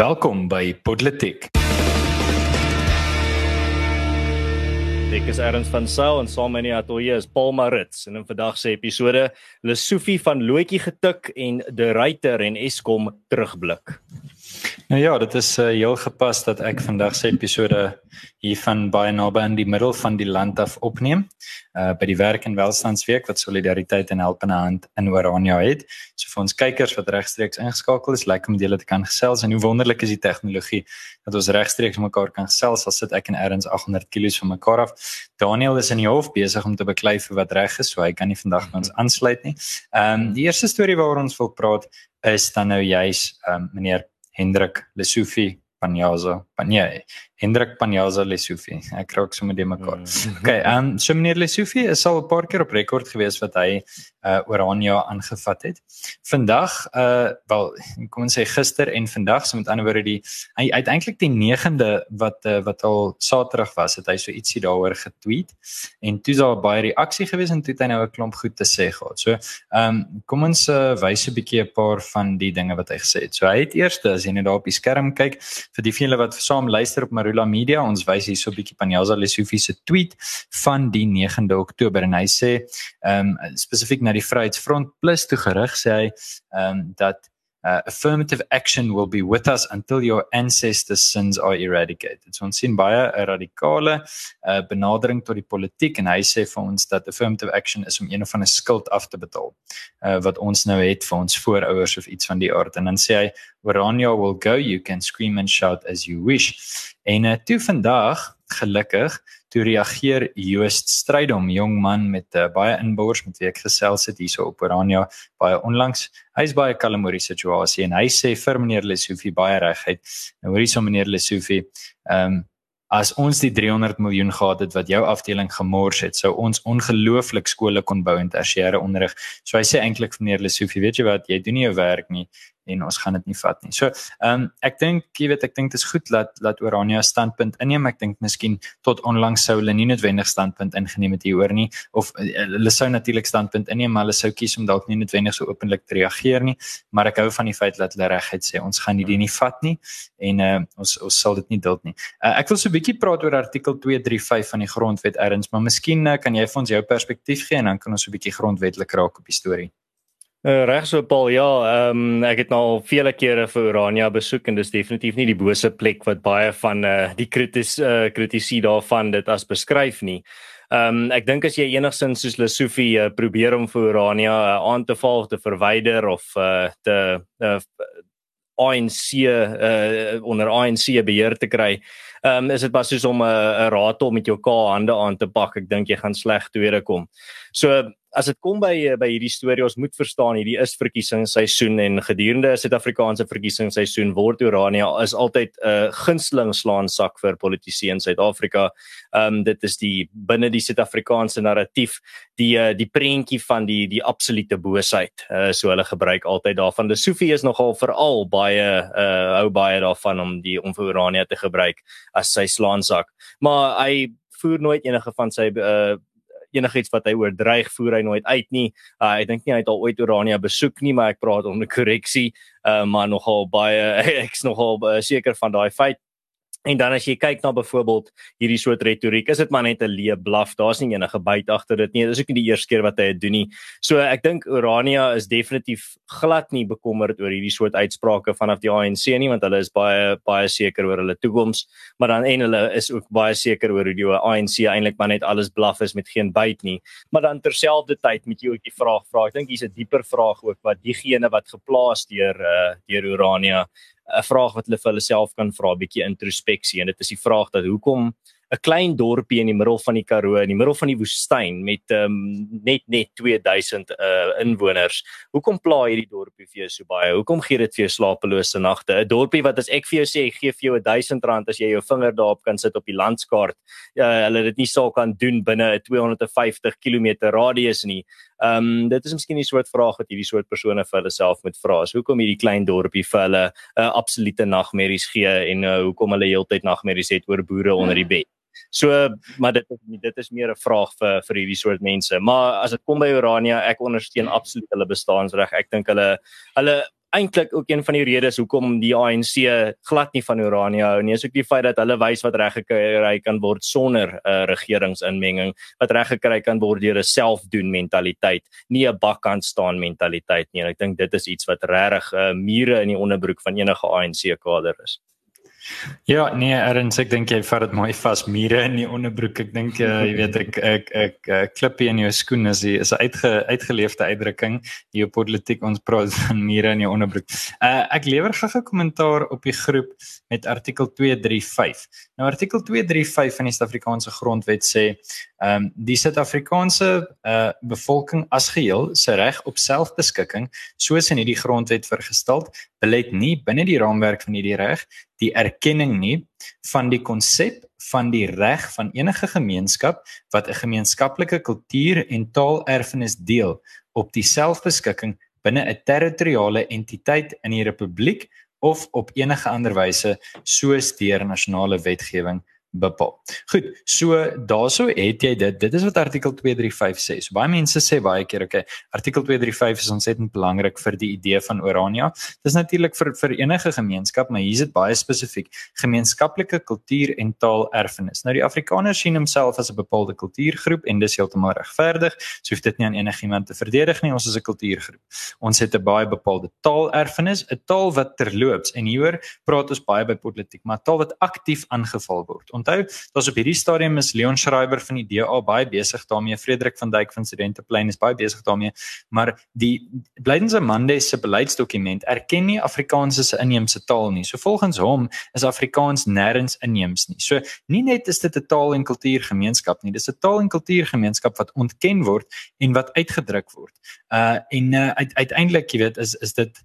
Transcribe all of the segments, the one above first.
Welkom by Podletik. Ek is Erns van Sail en saam met my atoye is Paul Marits en in vandag se episode Lesofie van Loetjie getik en De Ruyter en Eskom terugblik. Nou ja, dit is uh, heel gepas dat ek vandag se episode hier van baie naby in die middel van die land af opneem. Uh by die werk en welstandsweek wat solidariteit en help in 'n hand in Orania het. So vir ons kykers wat regstreeks ingeskakel is, lekker om julle te kan gesels en hoe wonderlik is die tegnologie dat ons regstreeks mekaar kan gesels al sit ek en Erns 800 km van mekaar af. Daniel is in die hof besig om te beklei vir wat reg is, so hy kan nie vandag by ons aansluit nie. Ehm um, die eerste storie waaroor ons wil praat is dan nou juis um, meneer Hendrik Lesofie Panjaza. Panje. Hendrik Panjaza Lesofie. Ek ook sommer die mekaar. Mm. Okay, ehm um, so meneer Lesofie is al 'n paar keer op rekord gewees wat hy uh Orania aangevat het. Vandag uh wel kom ons sê gister en vandag, so met ander woorde die hy uiteindelik die 9de wat uh, wat al Saterdag was, het hy so ietsie daaroor getweet en toe daar baie reaksie gewees en toe het hy nou 'n klomp goed te sê gehad. So ehm um, kom ons uh, wys 'n bietjie 'n paar van die dinge wat hy gesê het. So hy het eers as jy net daar op die skerm kyk vir die van julle wat saam luister op Marula Media, ons wys hier so 'n bietjie Panjaza Lesofie se tweet van die 9de Oktober en hy sê ehm um, spesifiek na die Vryheidsfront Plus toe gerig sê hy ehm um, dat uh, affirmative action will be with us until your ancestors sins are eradicated. So ons sien baie 'n radikale uh, benadering tot die politiek en hy sê vir ons dat affirmative action is om een of ander skuld af te betaal uh, wat ons nou het vir ons voorouers of iets van die aard en dan sê hy Orania will go you can scream and shout as you wish. En uh, toe vandag gelukkig toe reageer Joost Strydom, jong man met uh, baie inbors met wie ek gesels het hierso op Orania baie onlangs. Hy's baie kalm oor die situasie en hy sê vir meneer Lesofie baie regheid. Nou hoor hierso meneer Lesofie, ehm um, as ons die 300 miljoen gehad het wat jou afdeling gemors het, sou ons ongelooflik skole kon bou en tersiêre onderrig. So hy sê eintlik meneer Lesofie, weet jy wat, jy doen nie jou werk nie en ons gaan dit nie vat nie. So, ehm um, ek dink jy weet ek dink dit is goed dat dat Orania standpunt inneem. Ek dink miskien tot onlangs sou hulle nie noodwendig standpunt ingeneem het hieroor nie of uh, hulle sou natuurlik standpunt inneem, maar hulle sou kies om dalk nie noodwendig so openlik te reageer nie. Maar ek hou van die feit dat hulle reguit sê ons gaan hierdie nie vat nie en uh, ons ons sal dit nie duld nie. Uh, ek wil so 'n bietjie praat oor artikel 235 van die grondwet erns, maar miskien uh, kan jy vir ons jou perspektief gee en dan kan ons so 'n bietjie grondwetlik raak op die storie. Uh, Reg so Paul, ja, ehm um, ek het nou al vele kere vir Urania besoek en dis definitief nie die bose plek wat baie van uh, die kritis uh, kritisie daarvan dit as beskryf nie. Ehm um, ek dink as jy enigsins soos Lesofie uh, probeer om vir Urania uh, aan te val of te verwyder of uh, te uh, ANC uh, onder ANC beheer te kry, ehm um, is dit pas soos om 'n uh, ratel met jou K hande aan te pak. Ek dink jy gaan sleg tweede kom. So as dit kom by by hierdie storie ons moet verstaan hierdie is verkiesingsseisoen en gedurende Suid-Afrikaanse verkiesingsseisoen word Urania is altyd 'n uh, gunsteling slaansak vir politici in Suid-Afrika. Ehm um, dit is die binne die Suid-Afrikaanse narratief die uh, die prentjie van die die absolute boosheid. Uh, so hulle gebruik altyd daarvan. Die Sofie is nogal veral baie uh, hou baie daarvan om die om vir Urania te gebruik as sy slaansak. Maar hy voer nooit enige van sy uh, enigiets wat hy oordreig voer hy nooit uit nie. Uh, ek dink nie hy het al ooit Urania besoek nie, maar ek praat onder korreksie. Uh, maar nogal baie ek's nogal uh, seker van daai feit. En dan as jy kyk na byvoorbeeld hierdie soort retoriek, is dit maar net 'n leë blaf. Daar's nie enige byt agter dit nie. Dit is ook nie die eerste keer wat hy dit doen nie. So ek dink Urania is definitief glad nie bekommerd oor hierdie soort uitsprake vanaf die ANC nie, want hulle is baie baie seker oor hulle toekoms, maar dan en hulle is ook baie seker oor hoe die ANC eintlik maar net alles blaf is met geen byt nie. Maar dan terselfdertyd moet jy ook die vraag vra. Ek dink hier's 'n dieper vraag ook wat diegene wat geplaas deur uh, deur Urania 'n vraag wat hulle vir hulle self kan vra, 'n bietjie introspeksie en dit is die vraag dat hoekom 'n klein dorpie in die middel van die Karoo in die middel van die woestyn met um, net net 2000 uh, inwoners. Hoekom pla hierdie dorpie vir jou so baie? Hoekom gee dit vir jou slapelose nagte? 'n Dorpie wat as ek vir jou sê gee vir jou 1000 rand as jy jou vinger daarop kan sit op die landskaart. Uh, hulle dit nie sou kan doen binne 'n 250 km radius nie. Ehm um, dit is miskien 'n soort vraag wat hierdie soort persone vir hulle self moet vra. So hoekom hierdie klein dorpie vir hulle 'n uh, absolute nagmerries gee en uh, hoekom hulle heeltyd nagmerries het oor boere onder die bed? So maar dit is dit is meer 'n vraag vir vir hierdie soort mense. Maar as dit kom by Urania, ek ondersteun absoluut hulle bestaansreg. Ek dink hulle hulle eintlik ook een van die redes hoekom die ANC glad nie van Urania hou nie. Is ook die feit dat hulle wys wat reg gekry kan word sonder 'n uh, regeringsinmenging, wat reg gekry kan word deur 'n selfdoen mentaliteit, nie 'n bakkant staan mentaliteit nie. En ek dink dit is iets wat regtig uh, mure in die onderbroek van enige ANC kader is. Ja, nee, Erns, ek dink jy vat dit mooi vas. Mure in die onderbroek. Ek dink uh, jy weet ek ek ek, ek klippie in jou skoen is die, is 'n uitge, uitgeleefde uitdrukking hier op politiek ons praat van mure in jou onderbroek. Uh, ek lewer gou 'n kommentaar op die groep met artikel 235. Nou artikel 235 van die Suid-Afrikaanse Grondwet sê, ehm um, die Suid-Afrikaanse uh, bevolking as geheel se reg op selfbeskikking, soos in hierdie grondwet vergestel, belet nie binne die raamwerk van hierdie reg die erkenning nie van die konsep van die reg van enige gemeenskap wat 'n gemeenskaplike kultuur en taalerfenis deel op die selfbeskikking binne 'n territoriale entiteit in die republiek of op enige ander wyse soos deur nasionale wetgewing bepaal. Goed, so daaroor het jy dit. Dit is wat artikel 235 sê. So baie mense sê baie keer, okay, artikel 235 is ontsettend belangrik vir die idee van Orania. Dis natuurlik vir vir enige gemeenskap, maar hier is dit baie spesifiek, gemeenskaplike kultuur en taal erfenis. Nou die Afrikaners sien homself as 'n bepaalde kultuurgroep en dis heeltemal regverdig. So hoef dit nie aan enigiemand te verdedig nie. Ons is 'n kultuurgroep. Ons het 'n baie bepaalde taal erfenis, 'n taal wat terloops en hieroor praat ons baie by politiek, maar taal wat aktief aangeval word onthou, daar's op hierdie stadium is Leon Schreiber van die DA baie besig daarmee, Frederik van Dijk van Studenteplein is baie besig daarmee, maar die Blydense Monday se beleidsdokument erken nie Afrikaans as 'n inheemse taal nie. So volgens hom is Afrikaans nêrens inheems nie. So nie net is dit 'n taal en kultuurgemeenskap nie, dis 'n taal en kultuurgemeenskap wat ontken word en wat uitgedruk word. Uh en uh, uiteindelik, jy weet, is is dit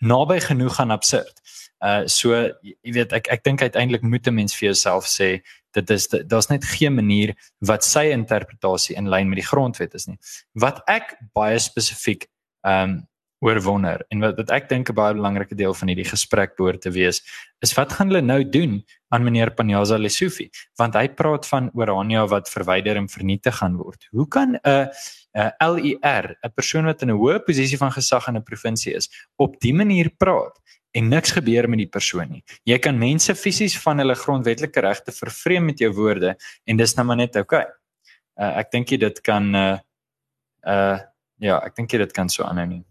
naby genoeg aan absurd. Uh so jy weet ek ek dink uiteindelik moet 'n mens vir jouself sê dit is daar's net geen manier wat sy interpretasie in lyn met die grondwet is nie. Wat ek baie spesifiek um oor wonder en wat wat ek dink 'n baie belangrike deel van hierdie gesprek behoort te wees is wat gaan hulle nou doen aan meneer Panyaza Lesufi want hy praat van Orania wat verwyder en vernietig gaan word. Hoe kan 'n 'n LER, 'n persoon wat in 'n hoë posisie van gesag in 'n provinsie is, op dië manier praat? en niks gebeur met die persoon nie. Jy kan mense fisies van hulle grondwetlike regte vervreem met jou woorde en dis nou maar net oukei. Okay. Uh, ek dink jy dit kan uh uh ja, ek dink jy dit kan so aanhou nie.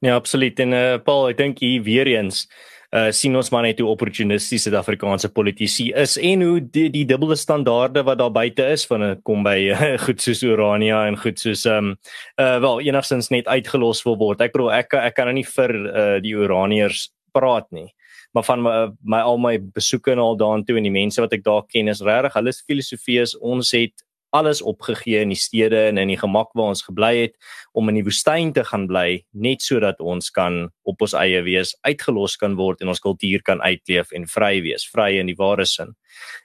Ja, absoluut. En uh Paul, ek dink hier weer eens uh sien ons maar net hoe opportunisties Suid-Afrikaanse politici is en hoe die, die dubbele standaarde wat daar buite is van 'n kom by uh, goed soos Urania en goed soos um uh wel enigstens net uitgelos wil word. Ek bedoel ek ek kan nou nie vir uh die Uraniërs praat nie. Maar van my, my al my besoeke en al daartoe en die mense wat ek daar ken is regtig hulle filosofie is ons het alles opgegee in die stede en in die gemak waar ons gebly het om in die woestyn te gaan bly net sodat ons kan op ons eie wees, uitgelos kan word en ons kultuur kan uitleef en vry wees, vry in die ware sin.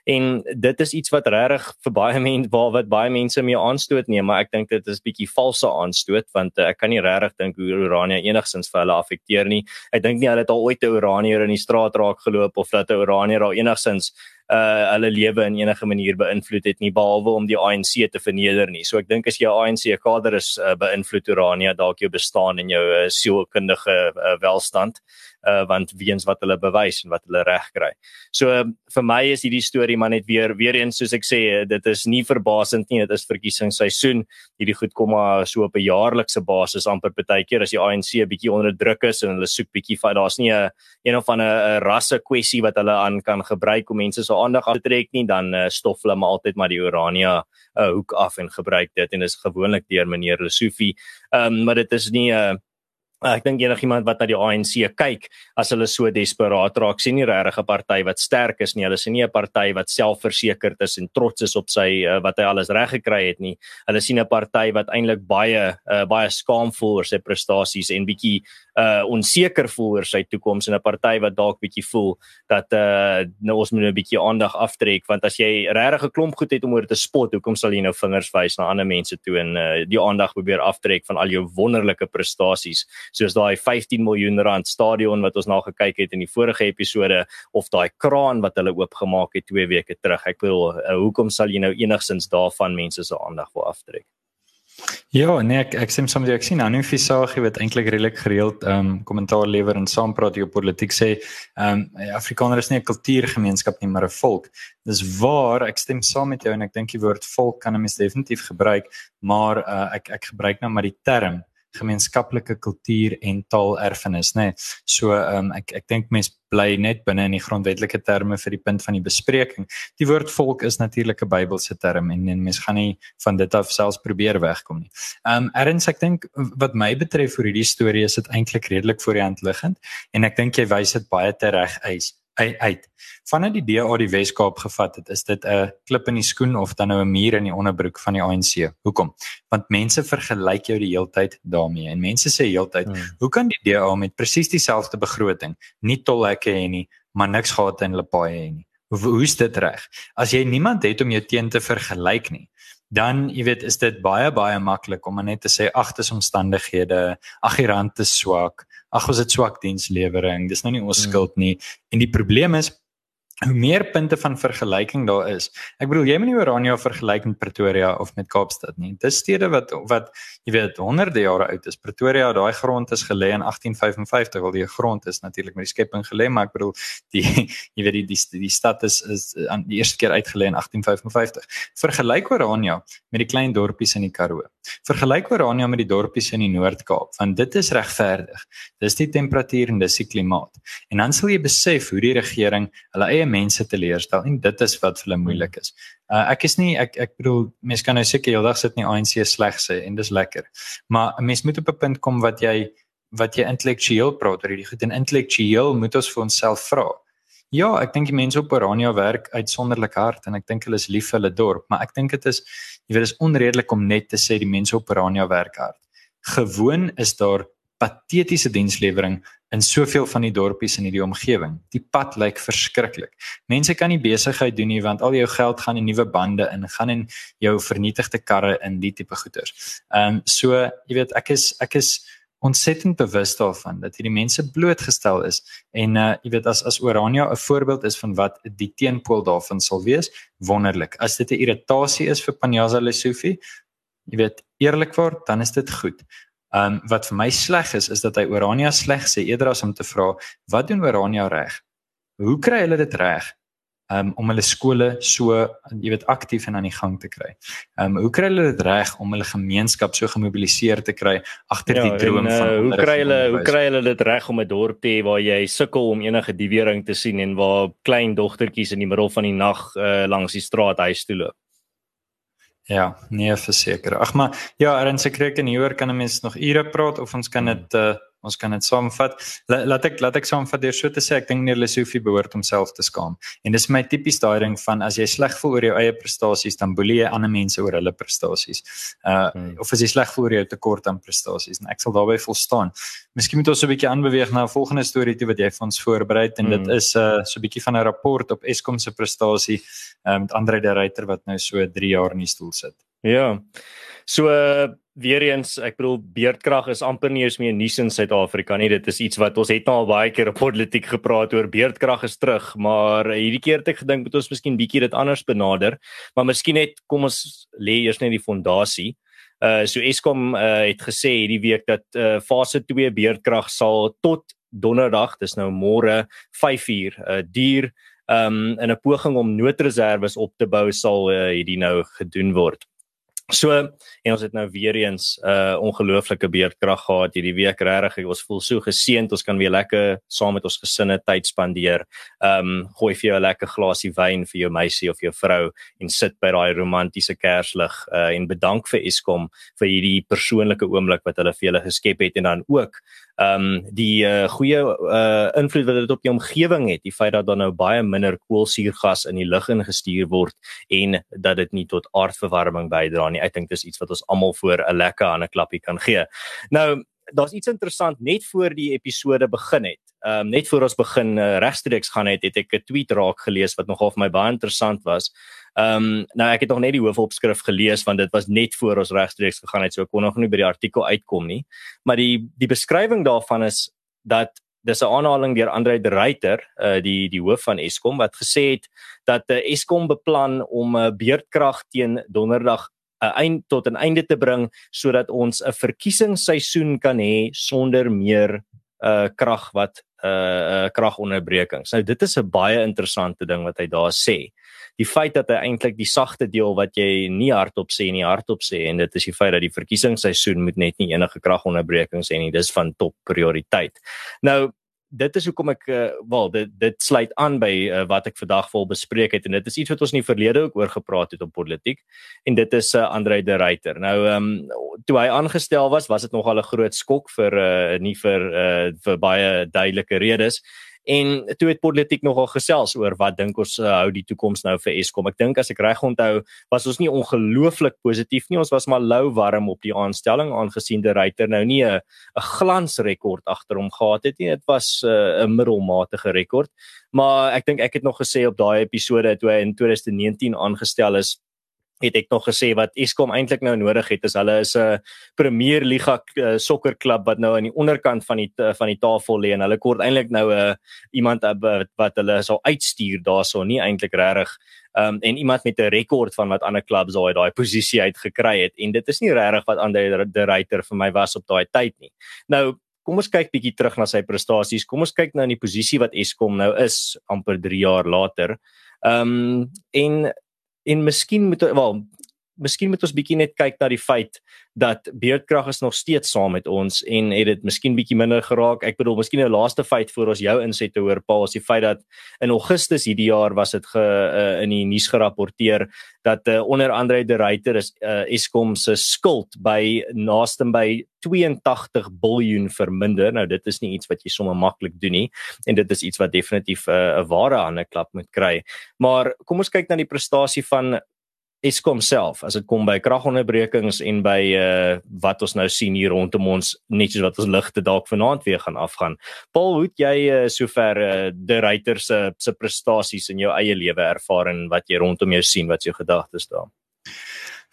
En dit is iets wat regtig vir baie mense waar wat baie mense mee aanstoot neem, maar ek dink dit is bietjie valse aanstoot want uh, ek kan nie regtig dink hoe Urania enigsins vir hulle affekteer nie. Ek dink nie hulle het al ooit 'n Uranier in die straat raak geloop of dat 'n Uranier al enigsins uh hulle lewe in enige manier beïnvloed het nie behalwe om die ANC te verneder nie. So ek dink as jy ANC kader is uh, beïnvloed Urania dalk jou bestaan en jou uh, sielkundige uh, welstand uh want weens wat hulle bewys en wat hulle reg kry. So uh, vir my is hierdie storie maar net weer weer eens soos ek sê dit is nie verbasend nie dit is verkiesingsseisoen hierdie goed kom maar so op 'n jaarlikse basis amper partykeer as die ANC 'n bietjie onder druk is en hulle soek bietjie van daar's nie 'n een of van 'n rasse kwessie wat hulle aan kan gebruik om mense se aandag af te trek nie dan uh, stof hulle maar altyd maar die Urania uh, hoek af en gebruik dit en dis gewoonlik deur meneer Lesufi. Ehm um, maar dit is nie 'n uh, ek dink enigiemand wat na die ANC kyk as hulle so desperaat raak sien nie regtig 'n party wat sterk is nie hulle sien nie 'n party wat selfversekerd is en trots is op sy wat hy alles reg gekry het nie hulle sien 'n party wat eintlik baie uh, baie skaam voel oor sy prestasies en bietjie uh onseker voel oor sy toekoms en 'n party wat dalk bietjie voel dat uh nou ons moet 'n bietjie aandag aftrek want as jy regtig 'n klomp goed het om oor te spot, hoekom sal jy nou vingers wys na ander mense toe en uh die aandag probeer aftrek van al jou wonderlike prestasies soos daai 15 miljoen rand stadion wat ons na gekyk het in die vorige episode of daai kraan wat hulle oopgemaak het 2 weke terug. Ek bedoel, uh, hoekom sal jy nou enigsins daarvan mense se aandag wil aftrek? Ja, nee, ek ek sien soms jy ek sien Anu Visagie wat eintlik redelik gereeld ehm um, kommentaar lewer en saam praat oor politiek. Sê ehm um, Afrikaner is nie 'n kultuurgemeenskap nie, maar 'n volk. Dis waar, ek stem saam met jou en ek dink die woord volk kan 'n mens definitief gebruik, maar uh, ek ek gebruik nou maar die term gemeenskaplike kultuur en taalerfenis, nê. Nee. So ehm um, ek ek dink mense bly net binne in die grondwetlike terme vir die punt van die bespreking. Die woord volk is natuurlik 'n Bybelse term en, en mense gaan nie van dit af selfs probeer wegkom nie. Ehm um, erns ek dink wat my betref vir hierdie storie is dit eintlik redelik voor die hand liggend en ek dink jy wys dit baie tereg uit uit. Vanaf die DA die Weskaap gevat het, is dit 'n klip in die skoen of dan nou 'n muur in die onderbroek van die ANC. Hoekom? Want mense vergelyk jou die heeltyd daarmee en mense sê heeltyd, hmm. "Hoe kan die DA met presies dieselfde begroting nie tolhekke hê nie, maar niks gehad in hulle paaie hê nie?" Hoe hoe's dit reg? As jy niemand het om jou teen te vergelyk nie, dan jy weet is dit baie baie maklik om net te sê ag dis omstandighede, ag die rand is swak, ag ons het swak dienslewering, dis nou nie ons hmm. skuld nie. En die probleem is hoe meer punte van vergelyking daar is. Ek bedoel jy moet nie Oranje vergelyk met Pretoria of met Kaapstad nie. Dis stede wat wat jy weet honderde jare oud is. Pretoria, daai grond is gelê in 1855. Wel die grond is natuurlik met die skepping gelê, maar ek bedoel die jy weet die die, die stad is is aan die eerste keer uitgelê in 1855. Vergelyk Oranje met die klein dorpies in die Karoo. Vergelyk Oranje met die dorpies in die Noord-Kaap, want dit is regverdig. Dis die temperatuur en dis die klimaat. En dan sal jy besef hoe die regering hulle eie mense teleurstel en dit is wat vir hulle moeilik is. Uh, ek is nie ek ek bedoel mense kan nou seker heeldag sit in die ANC sleg sê en dis lekker. Maar 'n mens moet op 'n punt kom wat jy wat jy intellektueel praat oor hierdie goed en intellektueel moet ons vir onsself vra. Ja, ek dink die mense op Orania werk uitsonderlik hard en ek dink hulle is lief vir hulle dorp, maar ek dink dit is jy weet is onredelik om net te sê die mense op Orania werk hard. Gewoon is daar patetiese dienslewering in soveel van die dorpies in hierdie omgewing. Die pad lyk verskriklik. Mense kan nie besigheid doen nie want al jou geld gaan in nuwe bande in, gaan in jou vernietigde karre in die tipe goeder. Ehm um, so, jy weet, ek is ek is ontsettend bewus daarvan dat hierdie mense blootgestel is en uh jy weet as as Orania 'n voorbeeld is van wat die teenpool daarvan sal wees, wonderlik. As dit 'n irritasie is vir Panyaza Lesufi, jy weet, eerlikwaar, dan is dit goed. Um wat vir my sleg is is dat hy Orania sleg sê eerder as om te vra wat doen Orania reg? Hoe kry hulle dit reg? Um om hulle skole so jy weet aktief en aan die gang te kry. Um hoe kry hulle dit reg om hulle gemeenskap so gemobiliseer te kry agter ja, die droom en, uh, van hoe kry hulle hoe kry hulle dit reg om 'n dorp te hê waar jy sukkel om enige diewering te sien en waar klein dogtertjies in die middel van die nag uh, langs die straat huis toe loop? Ja, nee verseker. Ag maar ja, Aaron se kreek en hieroor kan 'n mens nog ure praat of ons kan dit uh, ons kan dit saamvat. La, laat ek laat ek saamvat deur so te sê ek dink nie hulle Sofie behoort homself te skaam. En dis my tipies daai ding van as jy sleg voel oor jou eie prestasies, dan boelie jy ander mense oor hulle prestasies. Uh hmm. of as jy sleg voel oor jou tekort aan prestasies, en ek sal daarbey volstaan. Miskien moet ons so 'n bietjie aanbeweeg na 'n volgende storie toe wat jy vir ons voorberei en hmm. dit is uh so 'n bietjie van 'n rapport op Eskom se prestasie uh, met Andre de Ruyter wat nou so 3 jaar in die stoel sit. Ja. So uh, weer eens, ek bedoel beerdkrag is amper nie eens meer nuus in Suid-Afrika nie. Dit is iets wat ons het nou al baie keer op politiek gepraat oor. Beerdkrag is terug, maar hierdie keer het ek gedink moet ons miskien bietjie dit anders benader. Maar miskien net kom ons lê eers net die fondasie. Uh so Eskom uh, het gesê hierdie week dat uh, fase 2 beerdkrag sal tot donderdag, dis nou môre 5uur, uh, duur um in 'n poging om noodreserwes op te bou sal uh, hierdie nou gedoen word. So en ons het nou weer eens 'n uh, ongelooflike beerdkrag gehad hierdie week regtig. Ons voel so geseënd. Ons kan weer lekker saam met ons gesinne tyd spandeer. Ehm um, gooi vir jou 'n lekker glasie wyn vir jou meisie of jou vrou en sit by daai romantiese kerslig uh, en bedank vir Eskom vir hierdie persoonlike oomblik wat hulle vir julle geskep het en dan ook ehm um, die uh, goeie uh, invloed wat dit op die omgewing het, die feit dat daar nou baie minder koolsuurgas in die lug ingestuur word en dat dit nie tot aardverwarming bydra nie. Ek dink dis iets wat ons almal voor 'n lekker aan 'n klappie kan gee. Nou, daar's iets interessant net voor die episode begin het. Ehm um, net voor ons begin uh, regstreeks gaan het, het ek 'n tweet raak gelees wat nogal vir my baie interessant was. Ehm um, nou ek het nog net die hoofopskrif gelees want dit was net voor ons regstreeks gegaan het so ek kon nog nie by die artikel uitkom nie. Maar die die beskrywing daarvan is dat dis 'n aanhaling deur Andre de Ruyter, uh, die die hoof van Eskom wat gesê het dat uh, Eskom beplan om 'n uh, beerdkrag teen donderdag 'n eind tot 'n einde te bring sodat ons 'n verkiesingsseisoen kan hê sonder meer uh krag wat uh, uh kragonderbrekings. Nou dit is 'n baie interessante ding wat hy daar sê. Die feit dat hy eintlik die sagte deel wat jy nie hardop sê nie hardop sê en dit is die feit dat die verkiesingsseisoen moet net nie enige kragonderbrekings hê nie. Dis van top prioriteit. Nou dit is hoekom ek uh, wel dit dit sluit aan by uh, wat ek vandag wil bespreek het en dit is iets wat ons in die verlede ook oor gepraat het op politiek en dit is uh, Andre de Ruyter. Nou ehm um, toe hy aangestel was, was dit nogal 'n groot skok vir uh, nie vir uh, vir baie duidelike redes En toe het politiek nogal gesels oor wat dink ons uh, hou die toekoms nou vir Eskom. Ek dink as ek reg onthou, was ons nie ongelooflik positief nie. Ons was maar lou warm op die aanstelling aangesien die ryter nou nie 'n 'n glansrekord agter hom gehad het nie. Dit was uh, 'n uh, middelmatige rekord. Maar ek dink ek het nog gesê op daai episode toe hy in 2019 aangestel is het ek nog gesê wat Eskom eintlik nou nodig het is hulle is 'n Premier Liga uh, sokkerklub wat nou aan die onderkant van die uh, van die tafel lê en hulle kort eintlik nou 'n uh, iemand uh, wat hulle sal uitstuur daarso nie eintlik regtig um, en iemand met 'n rekord van wat ander klubs daai daai posisie uit gekry het en dit is nie regtig wat Andre de Ruyter vir my was op daai tyd nie. Nou Kom ons kyk bietjie terug na sy prestasies. Kom ons kyk nou in die posisie wat Eskom nou is amper 3 jaar later. Ehm um, en en miskien moet wel miskien moet ons bietjie net kyk na die feit dat beerdkrag is nog steeds saam met ons en het dit miskien bietjie minder geraak. Ek bedoel, miskien 'n laaste feit voor ons jou inset te hoor Paul, is die feit dat in Augustus hierdie jaar was dit ge uh, in die nuus gerapporteer dat uh, onder andere die Reiter is uh, Eskom se skuld by naaste by 82 miljard verminder. Nou dit is nie iets wat jy sommer maklik doen nie en dit is iets wat definitief 'n uh, ware hande klap moet kry. Maar kom ons kyk na die prestasie van Eskom self as dit kom by kragonderbrekings en by uh wat ons nou sien hier rondom ons net soos wat ons ligte dalk vanaand weer gaan afgaan. Paul, hoe het jy uh, sover uh, die ryter se se prestasies in jou eie lewe ervaar en wat jy rondom jou sien wat jou gedagtes daar?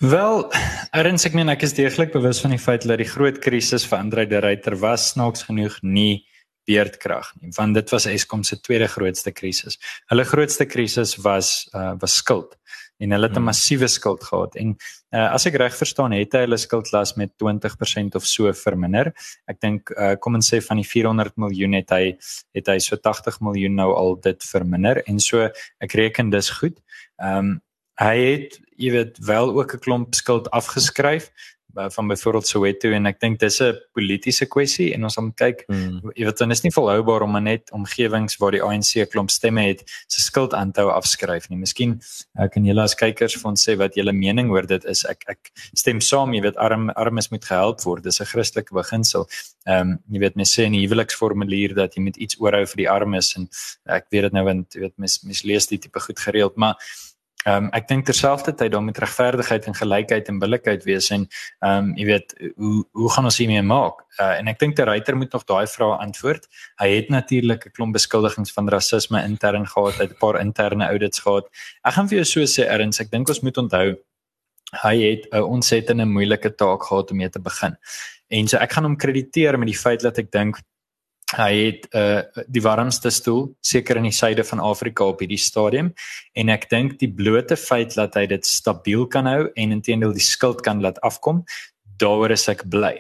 Wel, erns ek meen ek is deeglik bewus van die feit dat die groot krisis vir Andre de Ruyter was snaaks genoeg nie beerdkrag nie, want dit was Eskom se tweede grootste krisis. Hulle grootste krisis was uh was skuld en hulle het 'n hmm. massiewe skuld gehad en uh, as ek reg verstaan het hy hulle skuldlas met 20% of so verminder. Ek dink uh, kom ons sê van die 400 miljoen het hy het hy so 80 miljoen nou al dit verminder en so ek reken dis goed. Ehm um, hy het jy weet wel ook 'n klomp skuld afgeskryf van byvoorbeeld Soweto en ek dink dis 'n politieke kwessie en ons moet kyk mm. jy weet dan is nie volhoubaar om net omgewings waar die ANC klomp stemme het se skuld aanhou afskryf nie. Miskien uh, kan julle as kykers ons sê wat julle mening oor dit is. Ek ek stem saam, jy weet arm armes moet gehelp word. Dis 'n Christelike beginsel. Ehm um, jy weet mense sê in die huweliksformulier dat jy moet iets oorhou vir die armes en ek weet dit nou want jy weet mense mes lees die tipe goed gereeld, maar Ehm um, ek dink terselfdertyd daar moet regverdigheid en gelykheid en billikheid wees en ehm um, jy weet hoe hoe gaan ons hiermee maak? Uh, en ek dink die ryter moet nog daai vrae antwoord. Hy het natuurlik 'n klomp beskuldigings van rasisme intern gehad, hy het 'n paar interne audits gehad. Ek gaan vir jou so sê erns, ek dink ons moet onthou hy het 'n ontsettende moeilike taak gehad om mee te begin. En so ek gaan hom krediteer met die feit dat ek dink hy het uh die warmste stoel seker in die suide van Afrika op hierdie stadium en ek dink die blote feit dat hy dit stabiel kan hou en intedeel die skuld kan laat afkom daaroor is ek bly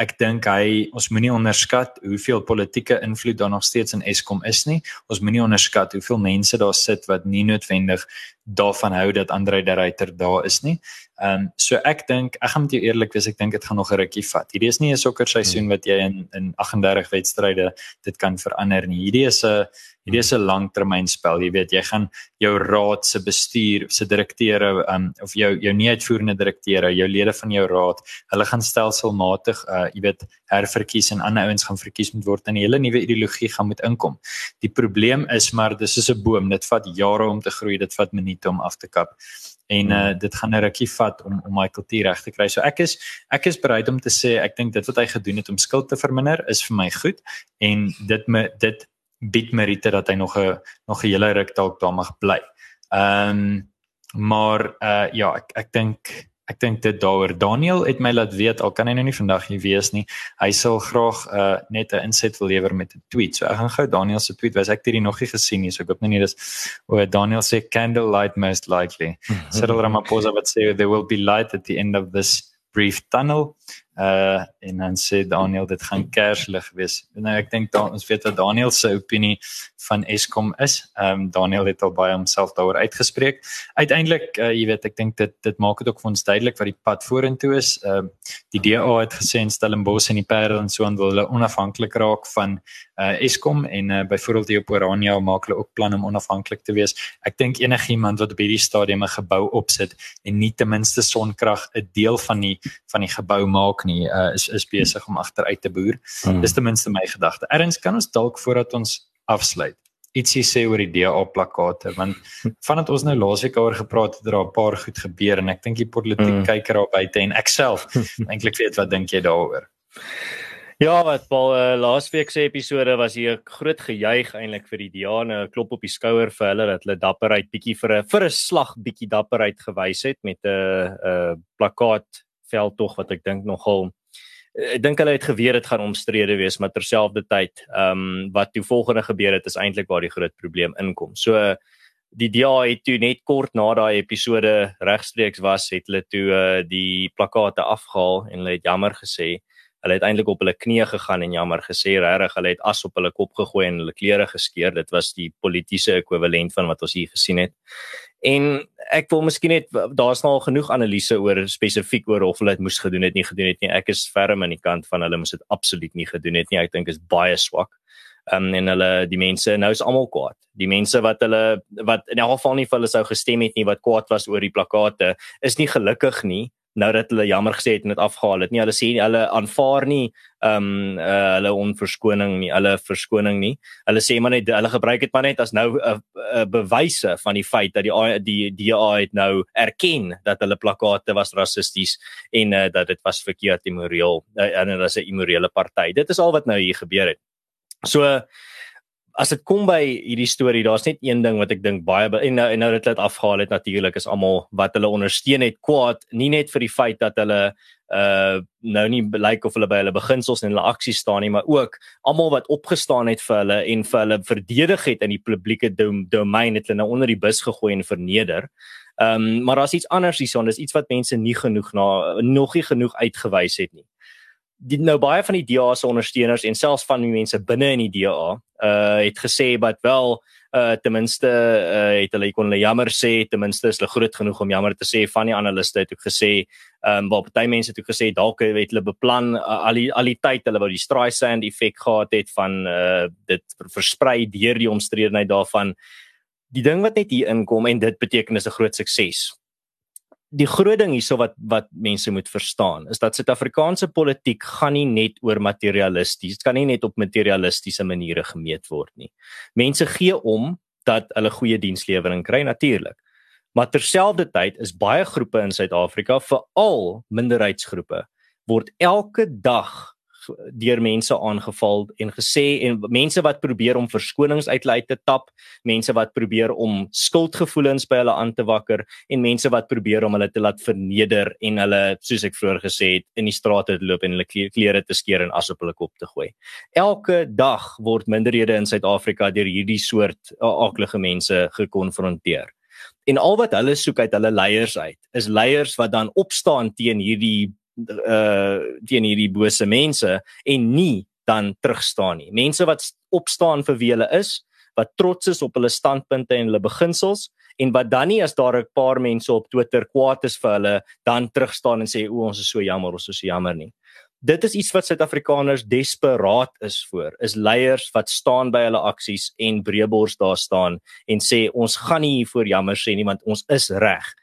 ek dink hy ons moenie onderskat hoeveel politieke invloed daar nog steeds in Eskom is nie. Ons moenie onderskat hoeveel mense daar sit wat nie noodwendig daarvan hou dat Andre de Ruyter daar is nie. Ehm um, so ek dink ek gaan met jou eerlik wees, ek dink dit gaan nog 'n rukkie vat. Hierdie is nie 'n sokker seisoen wat jy in in 38 wedstryde dit kan verander nie. Hierdie is 'n hierdie is 'n langtermynspel. Jy weet, jy gaan jou raad se bestuur, se direkteure um of jou jou nie uitvoerende direkteure, jou lede van jou raad, hulle gaan stelselmatig uh jy weet herverkies en ander ouens gaan verkies moet word en 'n hele nuwe ideologie gaan moet inkom. Die probleem is maar dis is 'n boom, dit vat jare om te groei, dit vat minute om af te kap en uh, dit gaan 'n rukkie vat om om my kultuur reg te kry. So ek is ek is bereid om te sê ek dink dit wat hy gedoen het om skuld te verminder is vir my goed en dit me dit bied meriete dat hy nog 'n nog 'n hele ruk dalk daar mag bly. Ehm um, maar uh ja, ek ek dink ek dink dit daaroor Daniel het my laat weet al kan hy nou nie vandag hier wees nie. Hy sal graag uh net 'n inset wil lewer met 'n tweet. So ek gaan gou Daniel se tweet wys. Ek het hierdie nog nie gesien nie. So ek hoop nou nie dis o Daniel sê candle light most likely. Cyril Ramaphosa wat sê there will be light at the end of this brief tunnel uh en dan sê Daniel dit gaan kerslig wees. Nou ek dink dan ons weet wat Daniel se opinie van Eskom is. Ehm um, Daniel het al baie homself daaroor uitgespreek. Uiteindelik uh jy weet ek dink dit dit maak dit ook vir ons duidelik wat die pad vorentoe is. Ehm uh, die DA het gesê in Stellenbosch en die Parel en so aan wil hulle onafhanklik raak van uh Eskom en uh byvoorbeeld hier op Orania maak hulle ook plan om onafhanklik te wees. Ek dink enigiemand wat op hierdie stadium 'n gebou opsit en nie ten minste sonkrag 'n deel van die van die gebou maak nie uh, is is besig om agteruit te boer. Hmm. Dis ten minste my gedagte. Erns kan ons dalk voordat ons afsluit ietsie sê oor die DA plakate want vandat ons nou laasweek oor gepraat het, het daar 'n paar goed gebeur en ek dink die politiek hmm. kyk daar buite en ek self eintlik weet wat dink jy daaroor? Ja, wat Paul uh, laasweek se episode was hier 'n groot gejuig eintlik vir die DA, 'n klop op die skouer vir hulle dat hulle dapperheid bietjie vir 'n vir 'n slag bietjie dapperheid gewys het met 'n 'n plakkaat veldtog wat ek dink nogal ek dink hulle het geweet dit gaan omstrede wees maar terselfdertyd ehm um, wat toe volgende gebeur het is eintlik waar die groot probleem inkom. So die DA het toe net kort na daai episode regstreeks was het hulle toe uh, die plakate afgehaal en hulle het jammer gesê hulle het eintlik op hulle knieë gegaan en jammer gesê regtig hulle het as op hulle kop gegooi en hulle klere geskeur dit was die politieke ekwivalent van wat ons hier gesien het En ek wil miskien net daar's nou al genoeg analise oor spesifiek oor of hulle dit moes gedoen het nie gedoen het nie. Ek is ferm aan die kant van hulle moes dit absoluut nie gedoen het nie. Ek dink is baie swak. Um, en hulle die mense nou is almal kwaad. Die mense wat hulle wat in elk geval nie vir hulle sou gestem het nie wat kwaad was oor die plakate is nie gelukkig nie nou dat hulle jammer gesê het en dit afgehaal het nie. Hulle sê hulle aanvaar nie ehm um, uh, hulle onverskoning nie hulle verskoning nie. Hulle sê maar net hulle gebruik dit maar net as nou 'n uh, uh, bewyse van die feit dat die die DA het nou erken dat hulle plakate was rassisties en uh, dat dit was verkeerd immoreel uh, en dit is 'n immorele party. Dit is al wat nou hier gebeur het. So uh, as dit kom by hierdie storie, daar's net een ding wat ek dink baie en nou en nou dit het afgehaal het natuurlik is almal wat hulle ondersteun het kwaad, nie net vir die feit dat hulle uh nou nie lyk like of hulle by hulle beginsels en hulle aksies staan nie, maar ook almal wat opgestaan het vir hulle en vir hulle verdedig het in die publieke dom domein het hulle nou onder die bus gegooi en verneder. Ehm um, maar daar's iets anders hierson, dis iets wat mense nie genoeg na nog nie genoeg uitgewys het nie die nou baie van die DA se ondersteuners en selfs van die mense binne in die DA uh het gesê dat wel uh ten minste uh het hulle kon hulle jammer sê ten minste is hulle groot genoeg om jammer te sê. Van die analiste het ook gesê um waar party mense het ook gesê dalk het hulle beplan uh, al die al die tyd hulle wou die Streisand effek gehad het van uh dit versprei deur die omstredenheid daarvan. Die ding wat net hier inkom en dit beteken is 'n groot sukses die groot ding hierso wat wat mense moet verstaan is dat Suid-Afrikaanse politiek gaan nie net oor materialisties, dit kan nie net op materialistiese maniere gemeet word nie. Mense gee om dat hulle goeie dienslewering kry natuurlik. Maar terselfdertyd is baie groepe in Suid-Afrika, veral minderheidsgroepe, word elke dag deur mense aangeval en gesê en mense wat probeer om verskonings uit hulle uit te tap, mense wat probeer om skuldgevoelens by hulle aan te wakker en mense wat probeer om hulle te laat verneder en hulle soos ek vroeër gesê het in die strate te loop en hulle klere te skeer en as op hulle kop te gooi. Elke dag word minderhede in Suid-Afrika deur hierdie soort aaklige mense gekonfronteer. En al wat hulle soek uit hulle leiers uit, is leiers wat dan opstaan teen hierdie uh teen hierdie bose mense en nie dan terugstaan nie. Mense wat opstaan vir wie hulle is, wat trots is op hulle standpunte en hulle beginsels en wat dan nie as daar 'n paar mense op Twitter kwaad is vir hulle dan terugstaan en sê o ons is so jammer, ons is so jammer nie. Dit is iets wat Suid-Afrikaners desperaat is voor. Is leiers wat staan by hulle aksies en breëbors daar staan en sê ons gaan nie hier voor jammer sê nie want ons is reg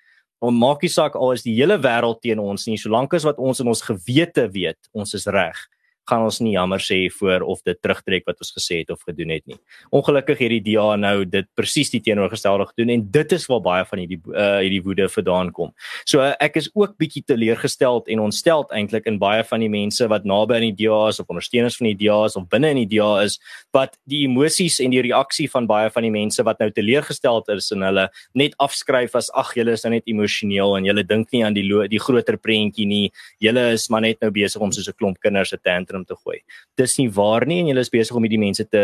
om maak nie saak al is die hele wêreld teen ons nie solank as wat ons in ons gewete weet ons is reg gaan ons nie jammer sê voor of dit terugtrek wat ons gesê het of gedoen het nie. Ongelukkig het die DA nou dit presies die teenoorgestelde gedoen en dit is waar baie van hierdie uh hierdie woede vandaan kom. So uh, ek is ook bietjie teleurgesteld en ontsteld eintlik in baie van die mense wat naby aan die DA is of ondersteuners van die DA is of binne in die DA is wat die emosies en die reaksie van baie van die mense wat nou teleurgesteld is in hulle net afskryf as ag julle is nou net emosioneel en julle dink nie aan die die groter prentjie nie. Julle is maar net nou besig om soos 'n klomp kinders 'n tantrum te gooi. Dis nie waar nie en julle is besig om hierdie mense te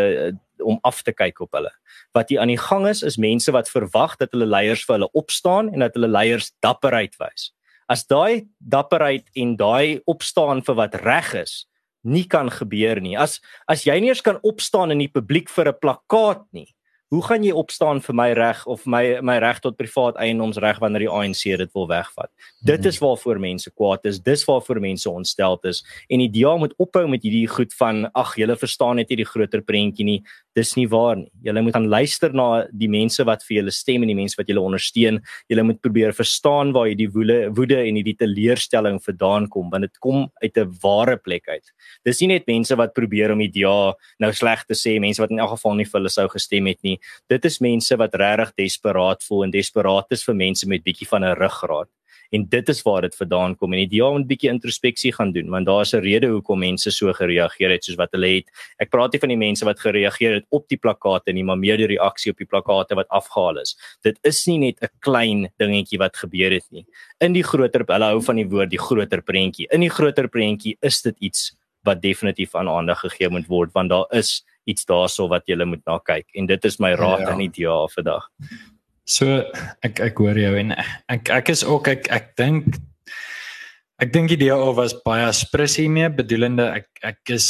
om af te kyk op hulle. Wat hier aan die gang is is mense wat verwag dat hulle leiers vir hulle opstaan en dat hulle leiers dapperheid wys. As daai dapperheid en daai opstaan vir wat reg is nie kan gebeur nie. As as jy nie eens kan opstaan in die publiek vir 'n plakkaat nie, hoe gaan jy opstaan vir my reg of my my reg tot privaat eiendomsreg wanneer die ANC dit wil wegvat? Dit is mhm. waarvoor mense kwaad is, dis waarvoor mense ontsteld is en die DA moet ophou met hierdie goed van ag, julle verstaan net nie die groter prentjie nie. Dis nie waar nie. Julle moet gaan luister na die mense wat vir julle stem en die mense wat julle ondersteun. Julle moet probeer verstaan waar hierdie woede woede en hierdie teleurstelling vandaan kom, want dit kom uit 'n ware plek uit. Dis nie net mense wat probeer om die DA nou sleg te sê, mense wat in elk geval nie vir hulle sou gestem het nie. Dit is mense wat regtig desperaat voel en desperaat is vir mense met bietjie van 'n ruggraat en dit is waar dit vandaan kom en DA moet 'n bietjie introspeksie gaan doen want daar is 'n rede hoekom mense so gereageer het soos wat hulle het. Ek praat nie van die mense wat gereageer het op die plakkate nie, maar meer die reaksie op die plakkate wat afgehaal is. Dit is nie net 'n klein dingetjie wat gebeur het nie. In die groter hulle hou van die woord die groter prentjie. In die groter prentjie is dit iets wat definitief aan aandag gegee moet word want daar is iets daarso wat jy moet na kyk en dit is my raad ja. aan die DA vandag. So ek ek hoor jou en ek ek is ook ek ek dink ek dink die DA was baie sprissie mee bedoelende ek ek is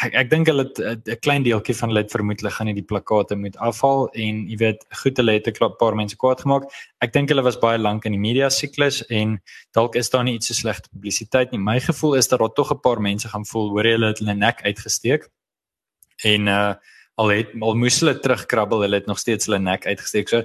ek ek dink hulle 'n klein deeltjie van hulle het vermoedelik gaan hierdie plakate moet afhaal en jy weet goed hulle het 'n paar mense kwaad gemaak. Ek dink hulle was baie lank in die media siklus en dalk is daar nie iets so slegte publisiteit nie. My gevoel is dat daar tog 'n paar mense gaan voel hoor jy hulle het hulle nek uitgesteek. En uh al het al moes hulle terugkrabbel, hulle het nog steeds hulle nek uitgesteek. So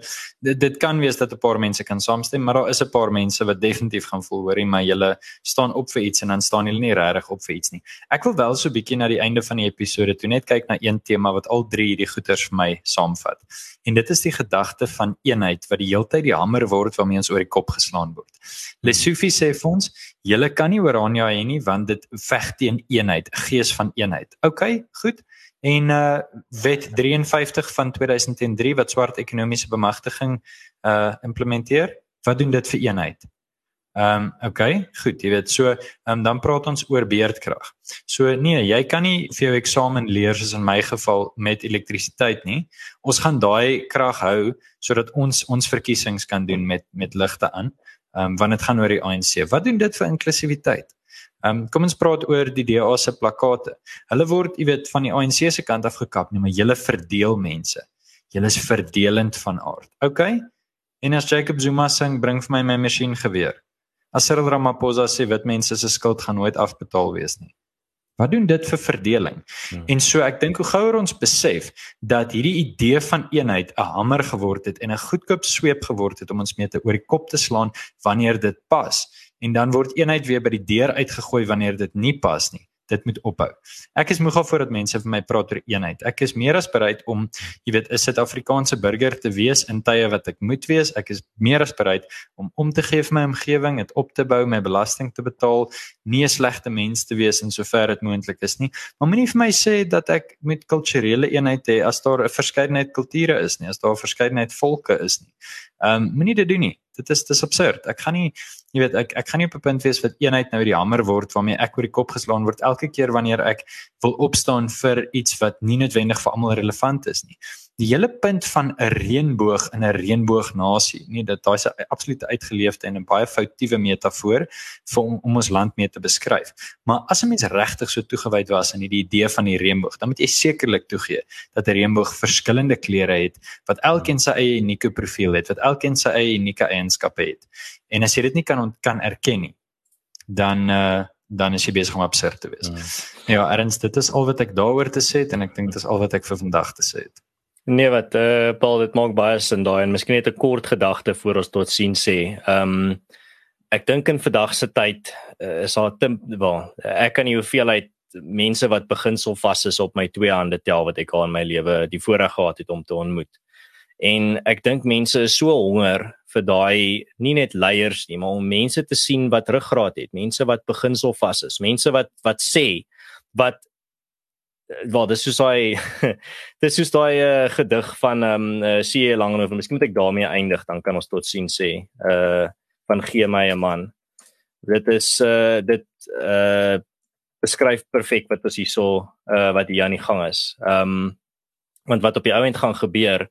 dit dit kan wees dat 'n paar mense kan saamstem, maar daar is 'n paar mense wat definitief gaan voel hoorie, maar julle staan op vir iets en dan staan julle nie regtig op vir iets nie. Ek wil wel so 'n bietjie na die einde van die episode toe net kyk na een tema wat al drie hierdie goeters vir my saamvat. En dit is die gedagte van eenheid wat die heeltyd die hamer word waarmee ons oor die kop geslaan word. Lesufi sê vir ons, julle kan nie Orania hê nie want dit veg teen eenheid, gees van eenheid. OK, goed en uh wet 53 van 2003 wat swart ekonomiese bemagtiging uh implementeer. Wat doen dit vir eenheid? Ehm um, okay, goed, jy weet so, um, dan praat ons oor beerdkrag. So nee, jy kan nie vir jou eksamen leer soos in my geval met elektrisiteit nie. Ons gaan daai krag hou sodat ons ons verkiesings kan doen met met ligte aan. Ehm um, want dit gaan oor die ANC. Wat doen dit vir inklusiwiteit? Ehm um, kom ons praat oor die DA se plakate. Hulle word, jy weet, van die ANC se kant af gekap, nee, maar hulle verdeel mense. Hulle is verdelend van aard. OK? En as Jacob Zuma sing, bring vir my my masjien geweer. As Cyril Ramaphosa sê wit mense se skuld gaan nooit afbetaal wees nie. Wat doen dit vir verdeling? Hmm. En so ek dink hoe gouer ons besef dat hierdie idee van eenheid 'n hamer geword het en 'n goedkoop sweep geword het om ons mee te oor die kop te slaan wanneer dit pas en dan word eenheid weer by die deur uitgegooi wanneer dit nie pas nie. Dit moet ophou. Ek is moeg daarvoor dat mense vir my praat oor eenheid. Ek is meer as bereid om, jy weet, 'n Suid-Afrikaanse burger te wees in tye wat ek moet wees. Ek is meer as bereid om om te gee vir my omgewing, dit op te bou, my belasting te betaal, nie 'n slegte mens te wees in sover dit moontlik is nie. Maar moenie vir my sê dat ek met kulturele eenheid hê as daar 'n verskeidenheid kulture is nie, as daar 'n verskeidenheid volke is nie. Ehm um, moenie dit doen nie. Dit is dis absurd. Ek gaan nie jy weet ek ek gaan nie op 'n punt wees wat eenheid nou die hamer word waarmee ek oor die kop geslaan word elke keer wanneer ek wil opstaan vir iets wat nie noodwendig vir almal relevant is nie. Die hele punt van 'n reënboog in 'n reënboognasie, nee, dit daai's 'n absolute uitgeleefde en 'n baie foutiewe metafoor vir om, om ons land mee te beskryf. Maar as 'n mens regtig so toegewyd was aan hierdie idee van die reënboog, dan moet jy sekerlik toegee dat 'n reënboog verskillende kleure het wat elkeen sy eie unieke profiel het, wat elkeen sy eie unieke eienskappe het. En as jy dit nie kan kan erken nie, dan uh dan is jy besig om absurd te wees. Mm. Ja, erns dit is al wat ek daaroor te sê het en ek dink dit is al wat ek vir vandag te sê het. Nee wat eh uh, Paul dit maak baie sin daai en miskien net 'n kort gedagte voor ons tot sien sê. Ehm um, ek dink in vandag se tyd uh, is daar te wel ek kan nie hoeveelheid mense wat beginsel vas is op my twee hande tel wat ek al in my lewe die voorreg gehad het om te ontmoet. En ek dink mense is so honger vir daai nie net leiers nie, maar om mense te sien wat ruggraat het, mense wat beginsel vas is, mense wat wat sê wat wel dis soos daai dis soos daai uh, gedig van ehm um, uh, C.E. Langehoven. Miskien moet ek daarmee eindig dan kan ons tot sien sê. Uh van gee my 'n man. Dit is uh dit uh beskryf perfek wat ons hierso uh wat hier aan die gang is. Ehm um, want wat op die ouend gaan gebeur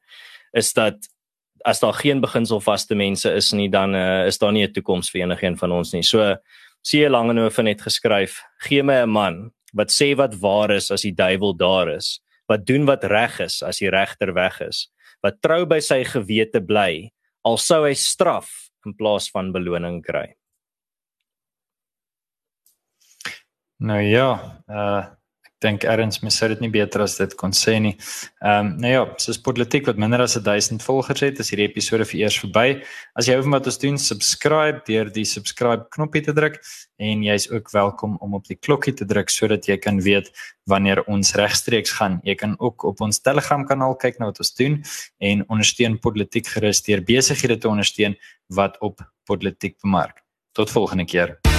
is dat as daar geen beginselvaste mense is nie dan uh, is daar nie 'n toekoms vir enigiemand van ons nie. So C.E. Langehoven het geskryf: "Gee my 'n man wat sê wat waar is as die duiwel daar is, wat doen wat reg is as die regter weg is, wat trou by sy gewete bly, al sou hy straf in plaas van beloning kry. Nou ja, uh dink erns mens sou dit nie beter as dit kon sê nie. Ehm um, nou ja, soos politiek wat minder as 1000 volgers het, is hierdie episode vir eers verby. As jy hou van wat ons doen, subscribe deur die subscribe knoppie te druk en jy's ook welkom om op die klokkie te druk sodat jy kan weet wanneer ons regstreeks gaan. Jy kan ook op ons Telegram kanaal kyk na wat ons doen en ondersteun politiek gerus deur besighede te ondersteun wat op politiek bemark. Tot volgende keer.